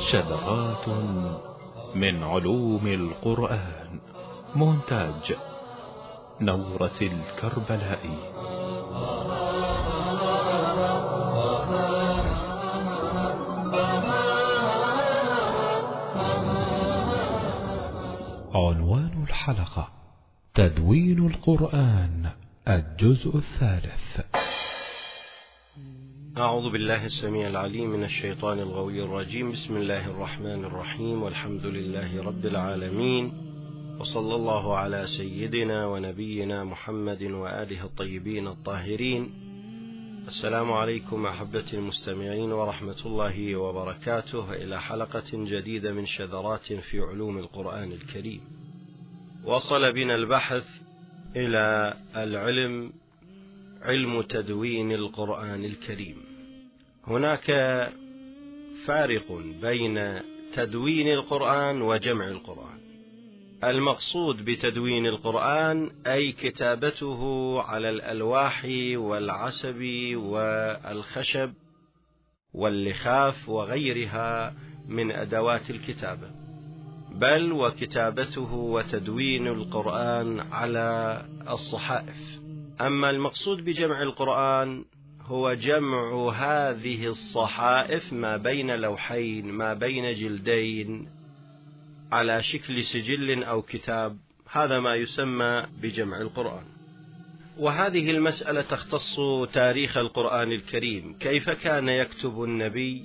شذرات من علوم القرآن. مونتاج نورس الكربلائي عنوان الحلقة تدوين القرآن الجزء الثالث. أعوذ بالله السميع العليم من الشيطان الغوي الرجيم. بسم الله الرحمن الرحيم. والحمد لله رب العالمين. وصلى الله على سيدنا ونبينا محمد وآله الطيبين الطاهرين. السلام عليكم أحبة المستمعين ورحمة الله وبركاته. إلى حلقة جديدة من شذرات في علوم القرآن الكريم. وصل بنا البحث إلى العلم علم تدوين القرآن الكريم. هناك فارق بين تدوين القرآن وجمع القرآن. المقصود بتدوين القرآن أي كتابته على الألواح والعسب والخشب واللخاف وغيرها من أدوات الكتابة بل وكتابته وتدوين القرآن على الصحائف. أما المقصود بجمع القرآن هو جمع هذه الصحائف ما بين لوحين ما بين جلدين على شكل سجل أو كتاب. هذا ما يسمى بجمع القرآن. وهذه المسألة تختص تاريخ القرآن الكريم. كيف كان يكتب النبي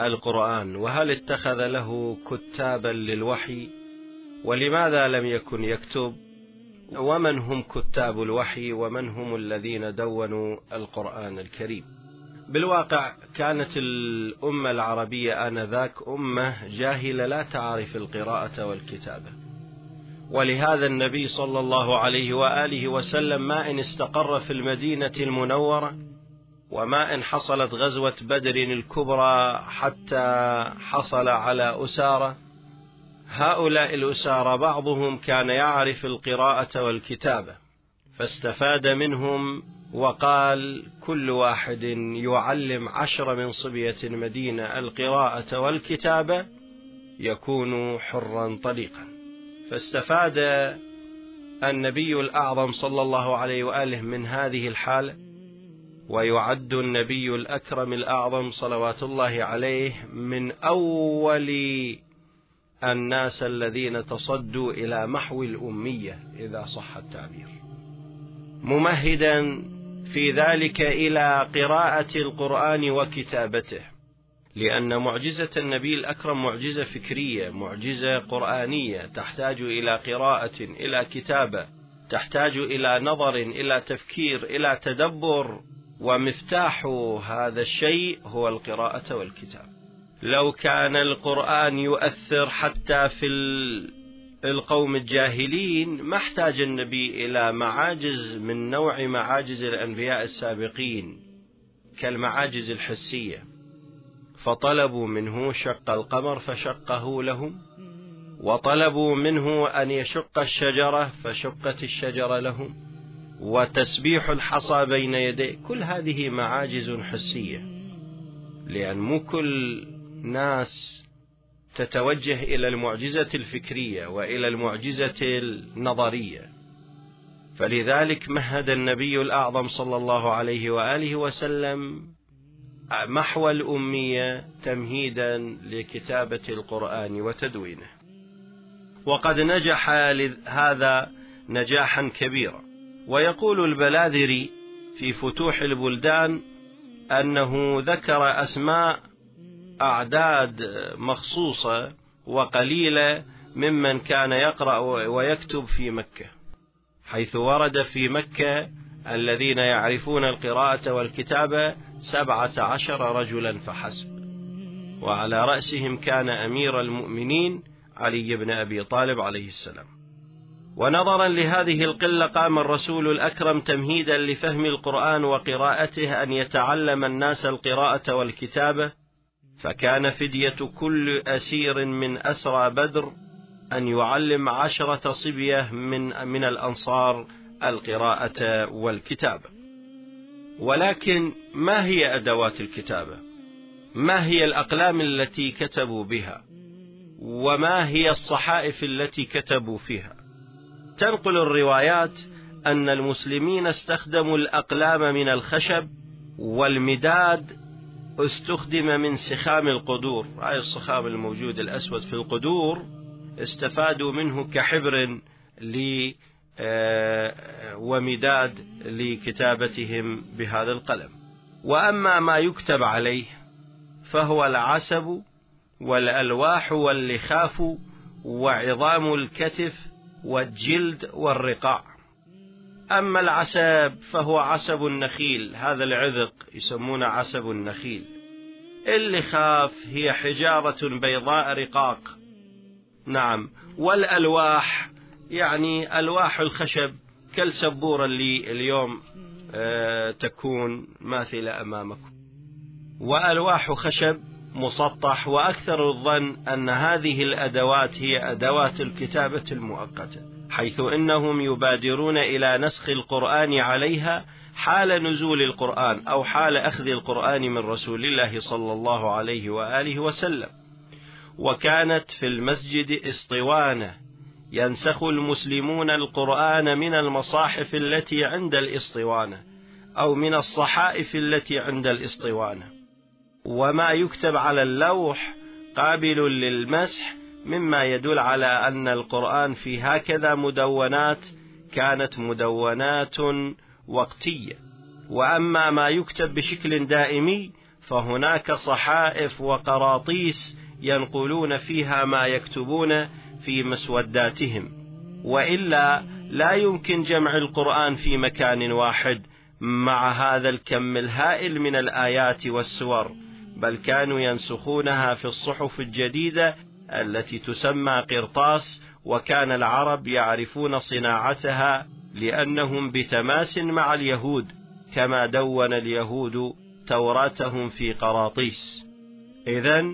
القرآن؟ وهل اتخذ له كتابا للوحي؟ ولماذا لم يكن يكتب؟ ومن هم كتاب الوحي ومن هم الذين دونوا القرآن الكريم؟ بالواقع كانت الأمة العربية آنذاك أمة جاهلة لا تعرف القراءة والكتابة. ولهذا النبي صلى الله عليه وآله وسلم ما إن استقر في المدينة المنورة وما إن حصلت غزوة بدر الكبرى حتى حصل على أسارة هؤلاء الأسارى بعضهم كان يعرف القراءة والكتابة فاستفاد منهم وقال كل واحد يعلم عشر من صبية المدينة القراءة والكتابة يكون حرا طليقا. فاستفاد النبي الأعظم صلى الله عليه وآله من هذه الحالة ويعد النبي الأكرم الأعظم صلوات الله عليه من أول الناس الذين تصدوا إلى محو الأمية إذا صح التعبير. ممهدا في ذلك إلى قراءة القرآن وكتابته لأن معجزة النبي الأكرم معجزة فكرية معجزة قرآنية تحتاج إلى قراءة إلى كتابة تحتاج إلى نظر إلى تفكير إلى تدبر ومفتاح هذا الشيء هو القراءة والكتاب لو كان القرآن يؤثر حتى في القوم الجاهلين ما احتاج النبي إلى معاجز من نوع معاجز الأنبياء السابقين كالمعاجز الحسية. فطلبوا منه شق القمر فشقه لهم وطلبوا منه أن يشق الشجرة فشقت الشجرة لهم وتسبيح الحصى بين يديه. كل هذه معاجز حسية. لأن مو كل ناس تتوجه إلى المعجزة الفكرية وإلى المعجزة النظرية. فلذلك مهد النبي الأعظم صلى الله عليه وآله وسلم محو الأمية تمهيدا لكتابة القرآن وتدوينه. وقد نجح هذا نجاحا كبيرا. ويقول البلاذري في فتوح البلدان أنه ذكر أسماء أعداد مخصوصة وقليلة ممن كان يقرأ ويكتب في مكة حيث ورد في مكة الذين يعرفون القراءة والكتابة سبعة عشر رجلا فحسب. وعلى رأسهم كان أمير المؤمنين علي بن أبي طالب عليه السلام. ونظرا لهذه القلة قام الرسول الأكرم تمهيدا لفهم القرآن وقراءته أن يتعلم الناس القراءة والكتابة فكان فدية كل أسير من أسرى بدر أن يعلم عشرة صبية من من الأنصار القراءة والكتابة. ولكن ما هي أدوات الكتابة؟ ما هي الأقلام التي كتبوا بها؟ وما هي الصحائف التي كتبوا فيها؟ تنقل الروايات أن المسلمين استخدموا الأقلام من الخشب والمداد استخدم من سخام القدور. هاي الصخام الموجود الأسود في القدور استفادوا منه كحبر ل آه، ومداد لكتابتهم بهذا القلم. وأما ما يكتب عليه فهو العسب والألواح واللخاف وعظام الكتف والجلد والرقاع. أما العسب فهو عسب النخيل. هذا العذق يسمونه عسب النخيل. اللخاف هي حجارة بيضاء رقاق. نعم. والألواح يعني ألواح الخشب كالسبورة اللي اليوم آه، تكون ماثلة أمامكم. وألواح خشب مسطح وأكثر الظن أن هذه الأدوات هي أدوات الكتابة المؤقتة. حيث إنهم يبادرون إلى نسخ القرآن عليها حال نزول القرآن أو حال أخذ القرآن من رسول الله صلى الله عليه وآله وسلم. وكانت في المسجد اسطوانة ينسخ المسلمون القرآن من المصاحف التي عند الاسطوانة أو من الصحائف التي عند الاسطوانة وما يكتب على اللوح قابل للمسح مما يدل على أن القرآن في هكذا مدونات كانت مدونات وقتية. وأما ما يكتب بشكل دائمي فهناك صحائف وقراطيس ينقلون فيها ما يكتبون في مسوداتهم. وإلا لا يمكن جمع القرآن في مكان واحد مع هذا الكم الهائل من الآيات والسور بل كانوا ينسخونها في الصحف الجديدة التي تسمى قرطاس وكان العرب يعرفون صناعتها لأنهم بتماس مع اليهود كما دون اليهود توراتهم في قراطيس. اذا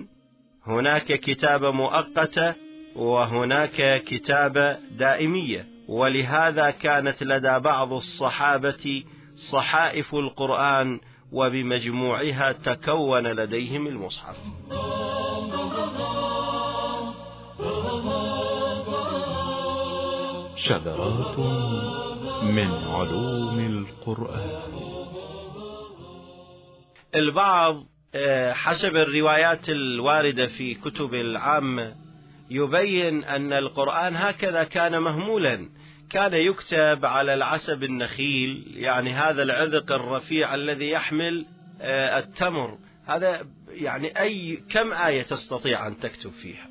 هناك كتابة مؤقتة وهناك كتابة دائمية. ولهذا كانت لدى بعض الصحابة صحائف القرآن وبمجموعها تكون لديهم المصحف. شذرات من علوم القرآن. البعض آه، حسب الروايات الواردة في كتب العامة يبين أن القرآن هكذا كان مهمولا. كان يكتب على العسب النخيل يعني هذا العذق الرفيع الذي يحمل آه، التمر. هذا يعني أي كم آية تستطيع أن تكتب فيها؟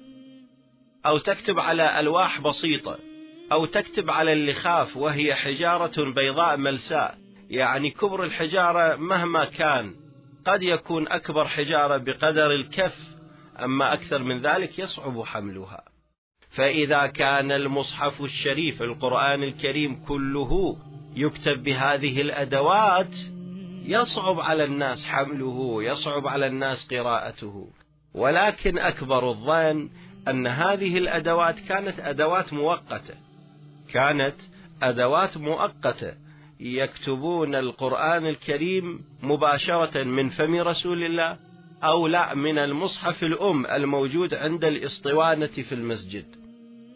أو تكتب على ألواح بسيطة. أو تكتب على اللخاف وهي حجارة بيضاء ملساء. يعني كبر الحجارة مهما كان قد يكون أكبر حجارة بقدر الكف أما أكثر من ذلك يصعب حملها. فإذا كان المصحف الشريف القرآن الكريم كله يكتب بهذه الأدوات يصعب على الناس حمله يصعب على الناس قراءته. ولكن أكبر الظن أن هذه الأدوات كانت أدوات مؤقتة. كانت أدوات مؤقتة يكتبون القرآن الكريم مباشرة من فم رسول الله أو لا من المصحف الأم الموجود عند الإسطوانة في المسجد.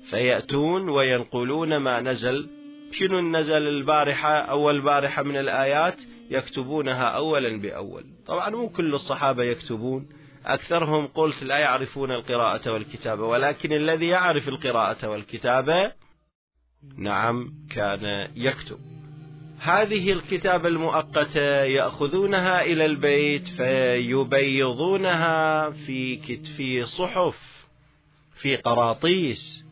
فيأتون وينقلون ما نزل. شنو نزل البارحة أول البارحة من الآيات يكتبونها أولا بأول. طبعا مو كل الصحابة يكتبون. أكثرهم قلت لا يعرفون القراءة والكتابة ولكن الذي يعرف القراءة والكتابة نعم كان يكتب. هذه الكتابة المؤقتة يأخذونها إلى البيت فيبيضونها في في صحف في قراطيس.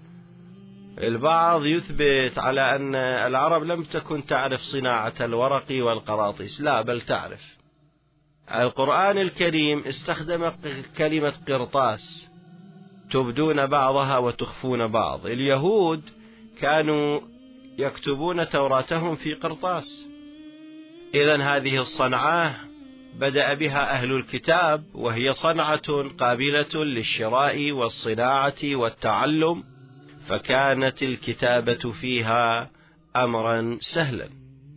البعض يثبت على أن العرب لم تكن تعرف صناعة الورق والقراطيس لا بل تعرف. القرآن الكريم استخدم كلمة قرطاس. تبدون بعضها وتخفون بعض. اليهود كانوا يكتبون توراتهم في قرطاس. إذا هذه الصنعة بدأ بها أهل الكتاب وهي صنعة قابلة للشراء والصناعة والتعلم فكانت الكتابة فيها أمرا سهلا.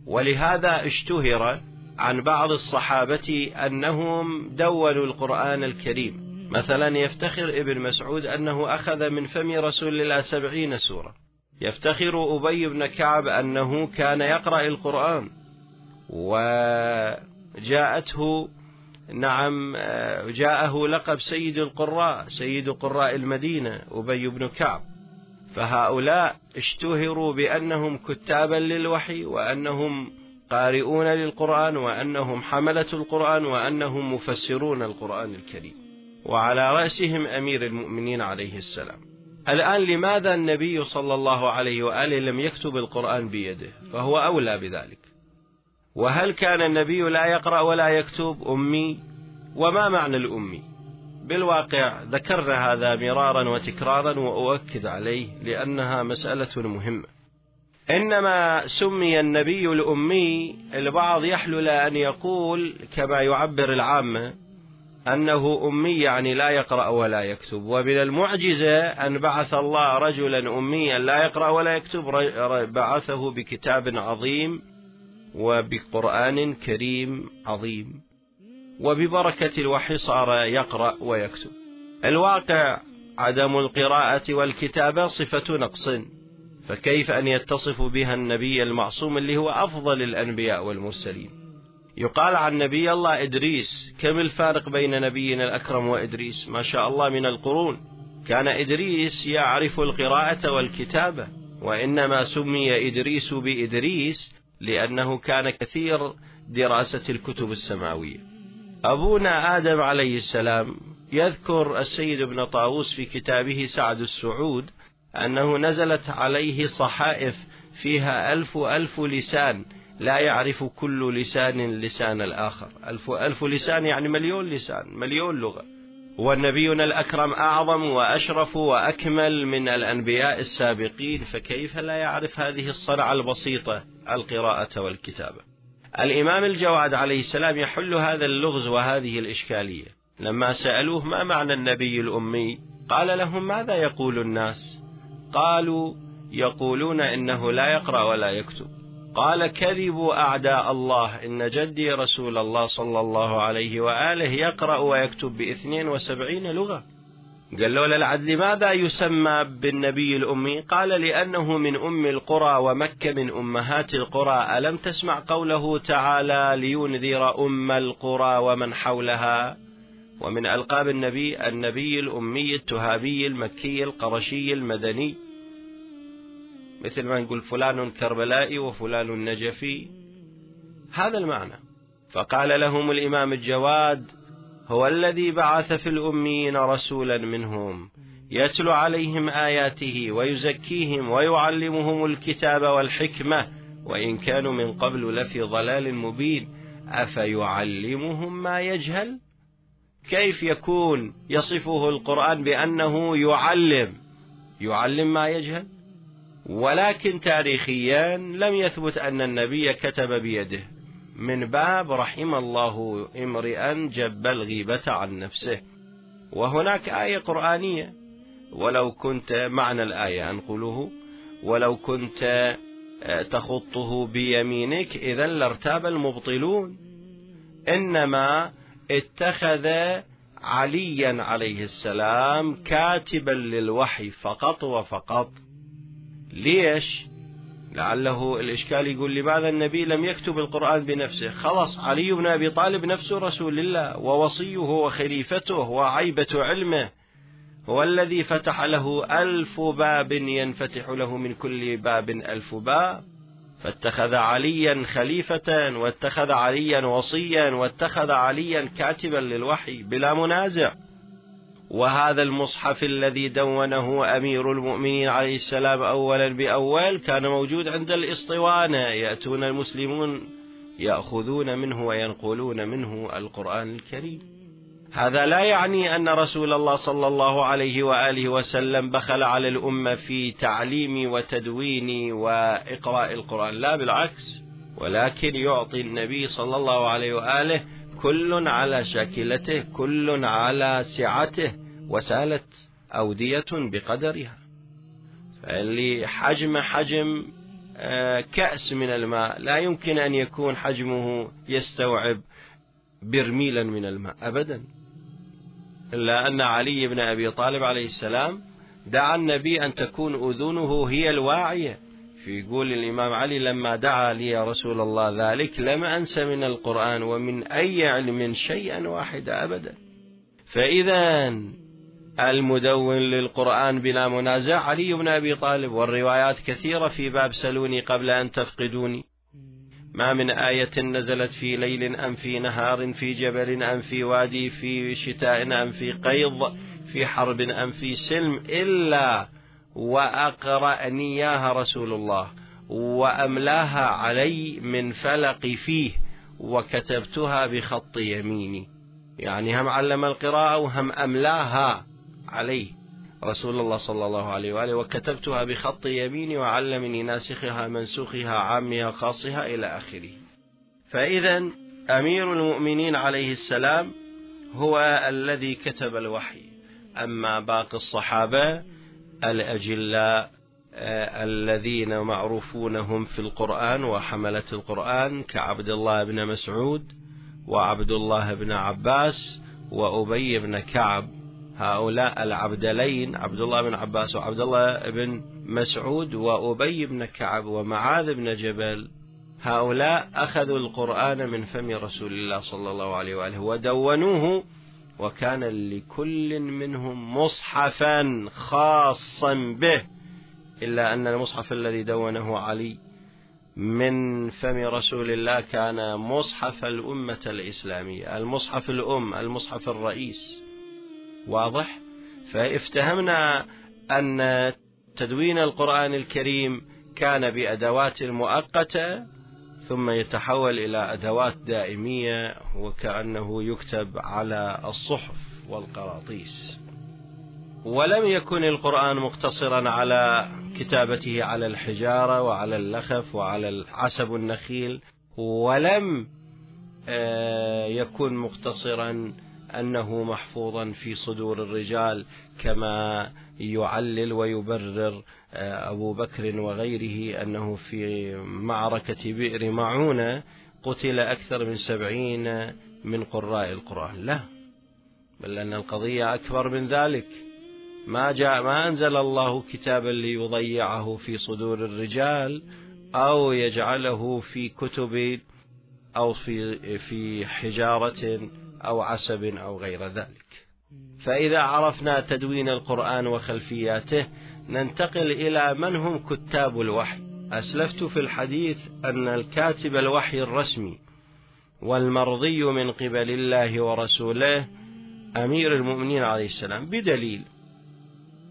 ولهذا اشتهر عن بعض الصحابة أنهم دونوا القرآن الكريم. مثلا يفتخر ابن مسعود أنه أخذ من فم رسول الله سبعين سورة. يفتخر أبي بن كعب أنه كان يقرأ القرآن وجاءته نعم جاءه لقب سيد القراء سيد قراء المدينة أبي بن كعب. فهؤلاء اشتهروا بأنهم كتابا للوحي وأنهم قارئون للقرآن وأنهم حملة القرآن وأنهم مفسرون القرآن الكريم. وعلى رأسهم أمير المؤمنين عليه السلام. الآن لماذا النبي صلى الله عليه وآله لم يكتب القرآن بيده؟ فهو أولى بذلك. وهل كان النبي لا يقرأ ولا يكتب؟ أمي. وما معنى الأمي؟ بالواقع ذكرنا هذا مرارا وتكرارا وأؤكد عليه لأنها مسألة مهمة. إنما سمي النبي الأمي البعض يحلل أن يقول كما يعبر العامة أنه أمي يعني لا يقرأ ولا يكتب. ومن المعجزة أن بعث الله رجلا أميا لا يقرأ ولا يكتب. بعثه بكتاب عظيم وبقرآن كريم عظيم. وببركة الوحي صار يقرأ ويكتب. الواقع عدم القراءة والكتابة صفة نقص. فكيف أن يتصف بها النبي المعصوم اللي هو أفضل الأنبياء والمرسلين؟ يقال عن نبي الله إدريس كم الفارق بين نبينا الأكرم وإدريس؟ ما شاء الله من القرون. كان إدريس يعرف القراءة والكتابة وإنما سمي إدريس بإدريس لأنه كان كثير دراسة الكتب السماوية. أبونا آدم عليه السلام يذكر السيد ابن طاووس في كتابه سعد السعود أنه نزلت عليه صحائف فيها ألف ألف لسان لا يعرف كل لسان لسان الآخر. ألف ألف لسان يعني مليون لسان مليون لغة. ونبينا الأكرم أعظم وأشرف وأكمل من الأنبياء السابقين فكيف لا يعرف هذه الصنعة البسيطة القراءة والكتابة؟ الإمام الجواد عليه السلام يحل هذا اللغز وهذه الإشكالية. لما سألوه ما معنى النبي الأمي قال لهم ماذا يقول الناس؟ قالوا يقولون إنه لا يقرأ ولا يكتب. قال كذبوا أعداء الله. إن جدي رسول الله صلى الله عليه وآله يقرأ ويكتب باثنين وسبعين لغة. قال له للعدل لماذا يسمى بالنبي الأمي؟ قال لأنه من أم القرى ومكة من أمهات القرى. ألم تسمع قوله تعالى لينذر أم القرى ومن حولها؟ ومن ألقاب النبي النبي الأمي التهابي المكي القرشي المدني. مثل ما نقول فلان كربلائي وفلان نجفي. هذا المعنى. فقال لهم الإمام الجواد هو الذي بعث في الأميين رسولا منهم يتلو عليهم آياته ويزكيهم ويعلمهم الكتاب والحكمة وإن كانوا من قبل لفي ضلال مبين. أفيعلمهم ما يجهل؟ كيف يكون يصفه القرآن بأنه يعلم؟ يعلم ما يجهل؟ ولكن تاريخيا لم يثبت أن النبي كتب بيده. من باب رحم الله امرئا جب الغيبة عن نفسه. وهناك آية قرآنية. ولو كنت معنى الآية أنقله. ولو كنت تخطه بيمينك إذا لارتاب المبطلون. إنما اتخذ عليا عليه السلام كاتبا للوحي فقط وفقط. ليش؟ لعله الإشكال يقول لماذا النبي لم يكتب القرآن بنفسه؟ خلص علي بن أبي طالب نفسه رسول الله ووصيه وخليفته وعيبة علمه. هو الذي فتح له ألف باب ينفتح له من كل باب ألف باب. فاتخذ عليا خليفة واتخذ عليا وصيا واتخذ عليا كاتبا للوحي بلا منازع. وهذا المصحف الذي دونه أمير المؤمنين عليه السلام أولا بأول كان موجود عند الإسطوانة. يأتون المسلمون يأخذون منه وينقلون منه القرآن الكريم. هذا لا يعني أن رسول الله صلى الله عليه وآله وسلم بخل على الأمة في تعليم وتدوين وإقراء القرآن. لا بالعكس. ولكن يعطي النبي صلى الله عليه وآله كل على شاكلته كل على سعته وسالت أودية بقدرها. فاللي حجم حجم آه، كأس من الماء. لا يمكن أن يكون حجمه يستوعب برميلا من الماء أبدا. إلا أن علي بن أبي طالب عليه السلام دعا النبي أن تكون أذنه هي الواعية. في يقول الإمام علي لما دعا لي يا رسول الله ذلك لم أنس من القرآن ومن أي علم شيئا واحدا أبدا. فإذا المدون للقرآن بلا منازع. علي بن أبي طالب والروايات كثيرة في باب سلوني قبل أن تفقدوني. ما من آية نزلت في ليل أم في نهار في جبل أم في وادي في شتاء أم في قيض في حرب أم في سلم إلا وأقرأني إياها رسول الله وأملاها علي من فلق فيه وكتبتها بخط يميني. يعني هم علم القراءة وهم أملاها. عليه. رسول الله صلى الله عليه وآله وكتبتها بخط يميني وعلمني ناسخها منسوخها عامها خاصها إلى آخره. فإذا أمير المؤمنين عليه السلام هو الذي كتب الوحي. أما باقي الصحابة الأجلاء آه، الذين معروفون هم في القرآن وحملة القرآن كعبد الله بن مسعود وعبد الله بن عباس وأبي بن كعب. هؤلاء العبدلين عبد الله بن عباس وعبد الله بن مسعود وأبي بن كعب ومعاذ بن جبل هؤلاء أخذوا القرآن من فم رسول الله صلى الله عليه وآله ودونوه وكان لكل منهم مصحفا خاصا به إلا أن المصحف الذي دونه علي من فم رسول الله كان مصحف الأمة الإسلامية المصحف الأم المصحف الرئيس. واضح؟ فافتهمنا أن تدوين القرآن الكريم كان بأدوات مؤقتة ثم يتحول إلى أدوات دائمية وكأنه يكتب على الصحف والقراطيس. ولم يكن القرآن مقتصرا على كتابته على الحجارة وعلى اللخف وعلى عسب النخيل ولم آه، يكن مقتصرا أنه محفوظا في صدور الرجال كما يعلل ويبرر آه، أبو بكر وغيره أنه في معركة بئر معونة قتل أكثر من سبعين من قراء القرآن. لا بل أن القضية أكبر من ذلك. ما جاء ما أنزل الله كتابا ليضيعه في صدور الرجال أو يجعله في كتب أو في في حجارة أو عسب أو غير ذلك. فإذا عرفنا تدوين القرآن وخلفياته ننتقل إلى من هم كتاب الوحي. أسلفت في الحديث أن الكاتب الوحي الرسمي والمرضي من قبل الله ورسوله أمير المؤمنين عليه السلام بدليل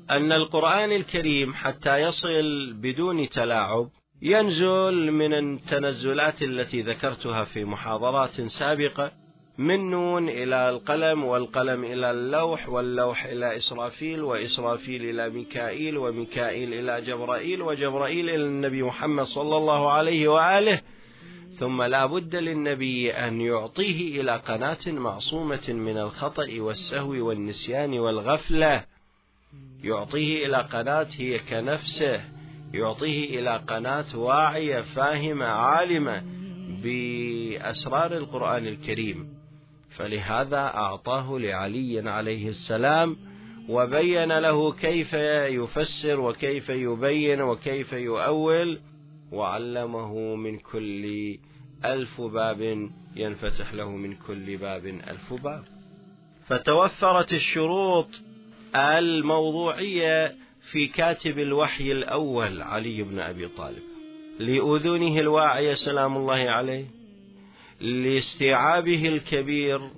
أن القرآن الكريم حتى يصل بدون تلاعب ينزل من التنزلات التي ذكرتها في محاضرات سابقة من نون إلى القلم والقلم إلى اللوح واللوح إلى إسرافيل وإسرافيل إلى ميكائيل وميكائيل إلى جبرائيل وجبرائيل إلى النبي محمد صلى الله عليه وآله. ثم لا بد للنبي أن يعطيه إلى قناة معصومة من الخطأ والسهو والنسيان والغفلة. يعطيه إلى قناة هي كنفسه. يعطيه إلى قناة واعية فاهمة عالمة بأسرار القرآن الكريم. فلهذا أعطاه لعلي عليه السلام وبين له كيف يفسر وكيف يبين وكيف يؤول وعلمه من كل ألف باب ينفتح له من كل باب ألف باب. فتوفرت الشروط الموضوعية في كاتب الوحي الأول علي بن أبي طالب. لأذنه الواعية سلام الله عليه. لاستيعابه الكبير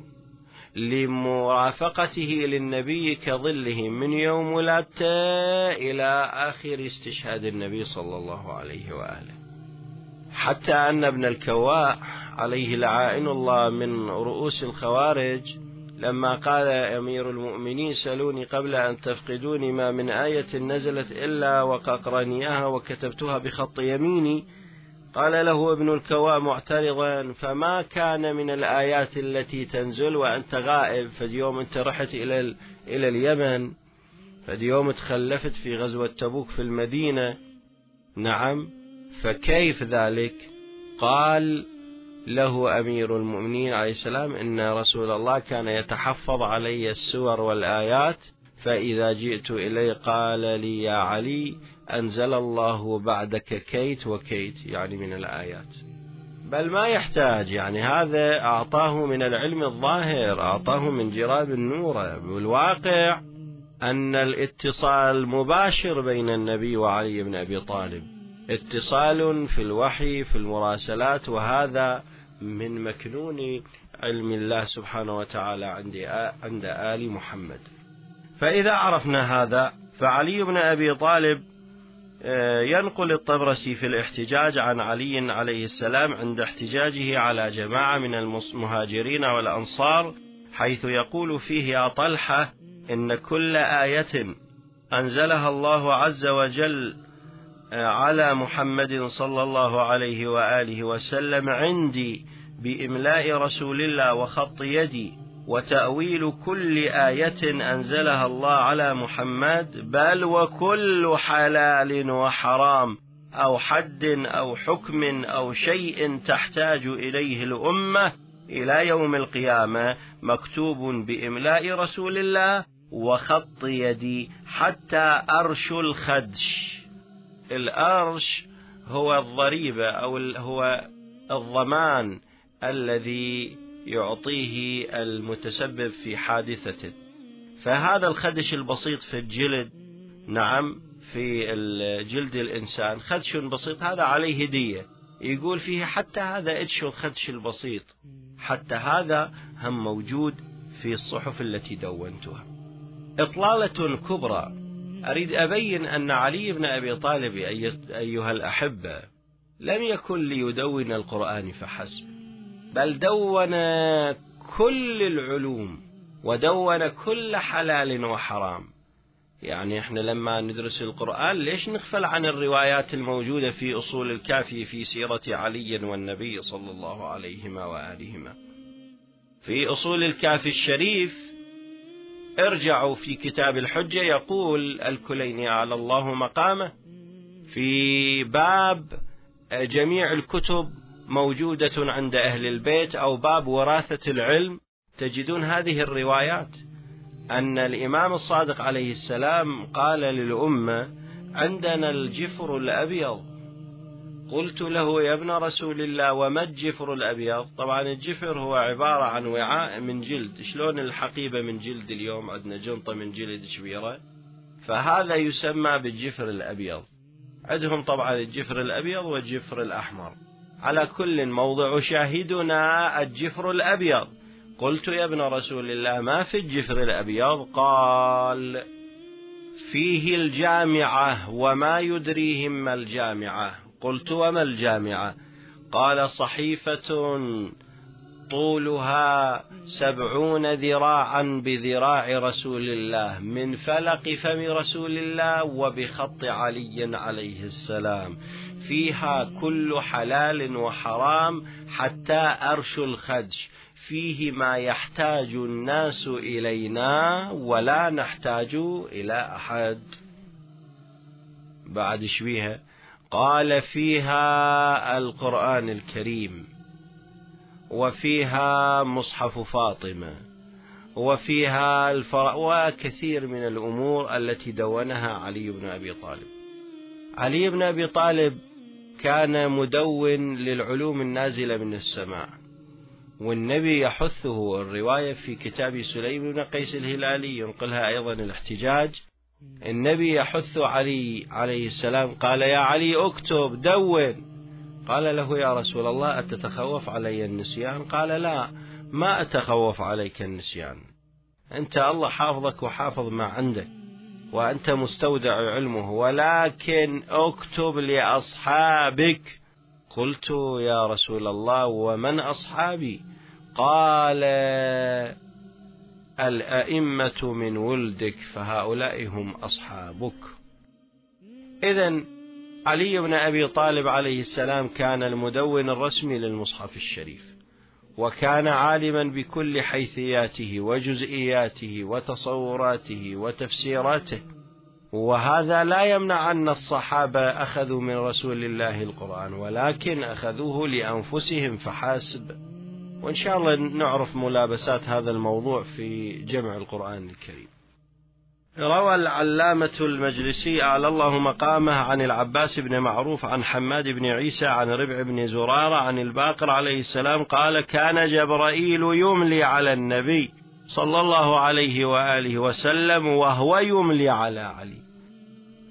لمرافقته للنبي كظله من يوم ولادته إلى آخر استشهاد النبي صلى الله عليه وآله. حتى أن ابن الكواء عليه لعائن الله من رؤوس الخوارج لما قال أمير المؤمنين سلوني قبل أن تفقدوني ما من آية نزلت إلا وققرنيها وكتبتها بخط يميني قال له ابن الكواء معترضا فما كان من الآيات التي تنزل وأنت غائب؟ فاليوم أنت رحت إلى إلى اليمن فاليوم تخلفت في غزوة تبوك في المدينة. نعم. فكيف ذلك؟ قال له أمير المؤمنين عليه السلام إن رسول الله كان يتحفظ علي السور والآيات فإذا جئت إليه قال لي يا علي أنزل الله بعدك كيت وكيت يعني من الآيات. بل ما يحتاج يعني هذا أعطاه من العلم الظاهر أعطاه من جراب النور. والواقع أن الاتصال مباشر بين النبي وعلي بن أبي طالب. اتصال في الوحي في المراسلات وهذا من مكنون علم الله سبحانه وتعالى عند آل محمد. فإذا عرفنا هذا فعلي بن أبي طالب آه، ينقل الطبرسي في الاحتجاج عن علي عليه السلام عند احتجاجه على جماعة من المهاجرين والأنصار حيث يقول فيه يا طلحة إن كل آية أنزلها الله عز وجل آه، على محمد صلى الله عليه وآله وسلم عندي بإملاء رسول الله وخط يدي. وتأويل كل آية أنزلها الله على محمد بل وكل حلال وحرام أو حد أو حكم أو شيء تحتاج إليه الأمة إلى يوم القيامة مكتوب بإملاء رسول الله وخط يدي حتى أرش الخدش. الأرش هو الضريبة أو هو الضمان الذي يعطيه المتسبب في حادثته فهذا الخدش البسيط في الجلد نعم في جلد الإنسان خدش بسيط هذا عليه هدية يقول فيه حتى هذا ادش الخدش البسيط حتى هذا هم موجود في الصحف التي دونتها. إطلالة كبرى. أريد أبين أن علي بن أبي طالب أيها الأحبة لم يكن ليدون القرآن فحسب. بل دون كل العلوم ودون كل حلال وحرام. يعني إحنا لما ندرس القرآن ليش نغفل عن الروايات الموجودة في أصول الكافي في سيرة علي والنبي صلى الله عليهما وآلهما؟ في أصول الكافي الشريف ارجعوا في كتاب الحجة يقول الكليني على الله مقامه في باب جميع الكتب موجودة عند أهل البيت أو باب وراثة العلم تجدون هذه الروايات أن الإمام الصادق عليه السلام قال للأمة عندنا الجفر الأبيض. قلت له يا ابن رسول الله وما الجفر الأبيض؟ طبعا الجفر هو عبارة عن وعاء من جلد. شلون الحقيبة من جلد اليوم؟ عندنا جنطة من جلد كبيرة. فهذا يسمى بالجفر الأبيض. عندهم طبعا الجفر الأبيض والجفر الأحمر. على كل موضع شاهدنا الجفر الأبيض. قلت يا ابن رسول الله ما في الجفر الأبيض؟ قال فيه الجامعة وما يدريهم ما الجامعة. قلت وما الجامعة؟ قال صحيفة طولها سبعون ذراعا بذراع رسول الله من فلق فم رسول الله وبخط علي عليه السلام. فيها كل حلال وحرام حتى أرش الخدش. فيه ما يحتاج الناس إلينا ولا نحتاج إلى أحد. بعد شويها قال فيها القرآن الكريم وفيها مصحف فاطمة وفيها الفر... وكثير من الأمور التي دونها علي بن أبي طالب. علي بن أبي طالب كان مدون للعلوم النازلة من السماء. والنبي يحثه الرواية في كتاب سليم بن قيس الهلالي ينقلها أيضا الاحتجاج. النبي يحث علي عليه السلام قال يا علي اكتب دون. قال له يا رسول الله أتتخوف علي النسيان قال لا ما أتخوف عليك النسيان. أنت الله حافظك وحافظ ما عندك. وأنت مستودع علمه ولكن اكتب لأصحابك. قلت يا رسول الله ومن أصحابي؟ قال الأئمة من ولدك فهؤلاء هم أصحابك. إذا علي بن أبي طالب عليه السلام كان المدون الرسمي للمصحف الشريف. وكان عالما بكل حيثياته وجزئياته وتصوراته وتفسيراته. وهذا لا يمنع أن الصحابة أخذوا من رسول الله القرآن ولكن أخذوه لأنفسهم فحاسب. وإن شاء الله نعرف ملابسات هذا الموضوع في جمع القرآن الكريم. روى العلامة المجلسي أعلى الله مقامه عن العباس بن معروف عن حماد بن عيسى عن ربع بن زرارة عن الباقر عليه السلام قال كان جبرائيل يملي على النبي صلى الله عليه وآله وسلم وهو يملي على علي.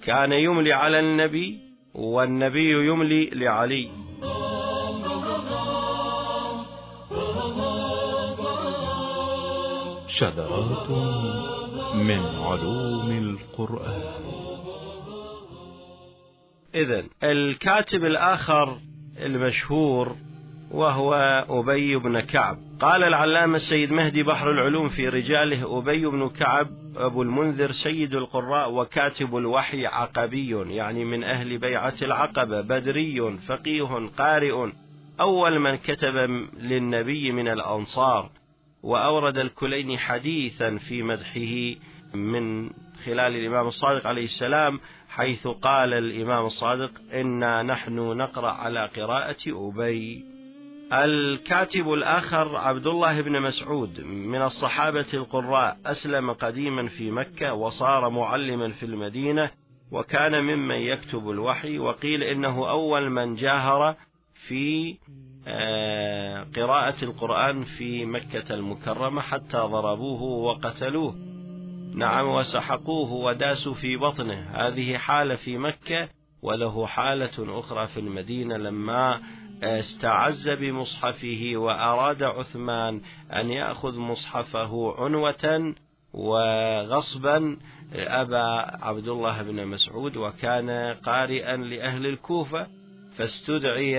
كان يملي على النبي والنبي يملي لعلي. شذرات من علوم القرآن. إذا الكاتب الآخر المشهور وهو أبي بن كعب. قال العلامة السيد مهدي بحر العلوم في رجاله أبي بن كعب أبو المنذر سيد القراء وكاتب الوحي عقبي يعني من أهل بيعة العقبة بدري فقيه قارئ أول من كتب للنبي من الأنصار. وأورد الكلين حديثا في مدحه من خلال الإمام الصادق عليه السلام حيث قال الإمام الصادق إنا نحن نقرأ على قراءة أبي. الكاتب الآخر عبد الله بن مسعود من الصحابة القراء أسلم قديما في مكة وصار معلما في المدينة وكان ممن يكتب الوحي وقيل إنه أول من جاهر في قراءة القرآن في مكة المكرمة حتى ضربوه وقتلوه. نعم وسحقوه وداسوا في بطنه. هذه حالة في مكة وله حالة أخرى في المدينة لما استعز بمصحفه وأراد عثمان أن يأخذ مصحفه عنوة وغصبا. أبى عبد الله بن مسعود وكان قارئا لأهل الكوفة فاستدعي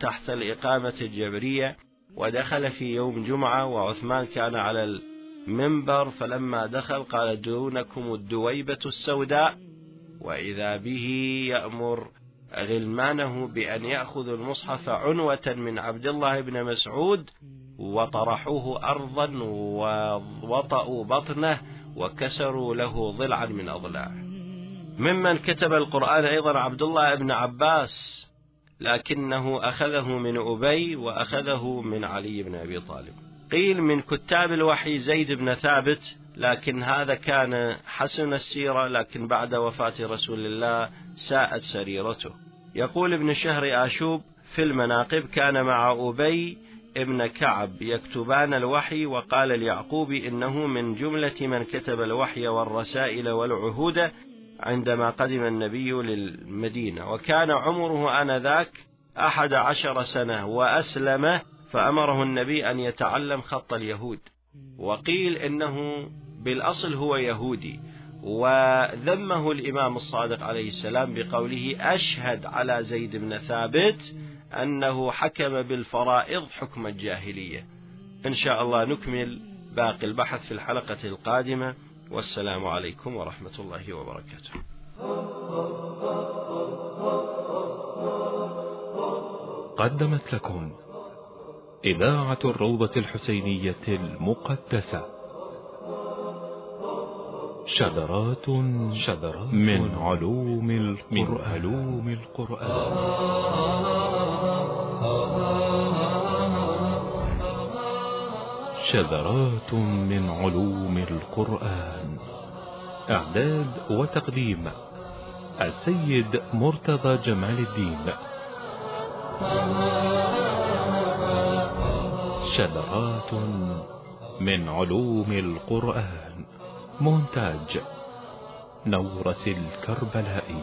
تحت الإقامة الجبرية ودخل في يوم جمعة وعثمان كان على المنبر فلما دخل قال دونكم الدويبة السوداء وإذا به يأمر غلمانه بأن يأخذوا المصحف عنوة من عبد الله بن مسعود وطرحوه أرضا ووطأوا بطنه وكسروا له ضلعا من أضلاعه. ممن كتب القرآن أيضا عبد الله بن عباس لكنه أخذه من أبي وأخذه من علي بن أبي طالب. قيل من كتاب الوحي زيد بن ثابت لكن هذا كان حسن السيرة لكن بعد وفاة رسول الله ساءت سريرته. يقول ابن شهر آشوب في المناقب كان مع أبي ابن كعب يكتبان الوحي وقال اليعقوب إنه من جملة من كتب الوحي والرسائل والعهود عندما قدم النبي للمدينة وكان عمره آنذاك أحد عشر سنة وأسلم فأمره النبي أن يتعلم خط اليهود. وقيل إنه بالأصل هو يهودي وذمه الإمام الصادق عليه السلام بقوله أشهد على زيد بن ثابت أنه حكم بالفرائض حكم الجاهلية. إن شاء الله نكمل باقي البحث في الحلقة القادمة. والسلام عليكم ورحمة الله وبركاته. قدمت لكم إذاعة الروضة الحسينية المقدسة. شذرات شذرات من علوم القرآن, من علوم القرآن. شذرات من علوم القرآن. إعداد وتقديم السيد مرتضى جمال الدين. شذرات من علوم القرآن. مونتاج نورة الكربلائي.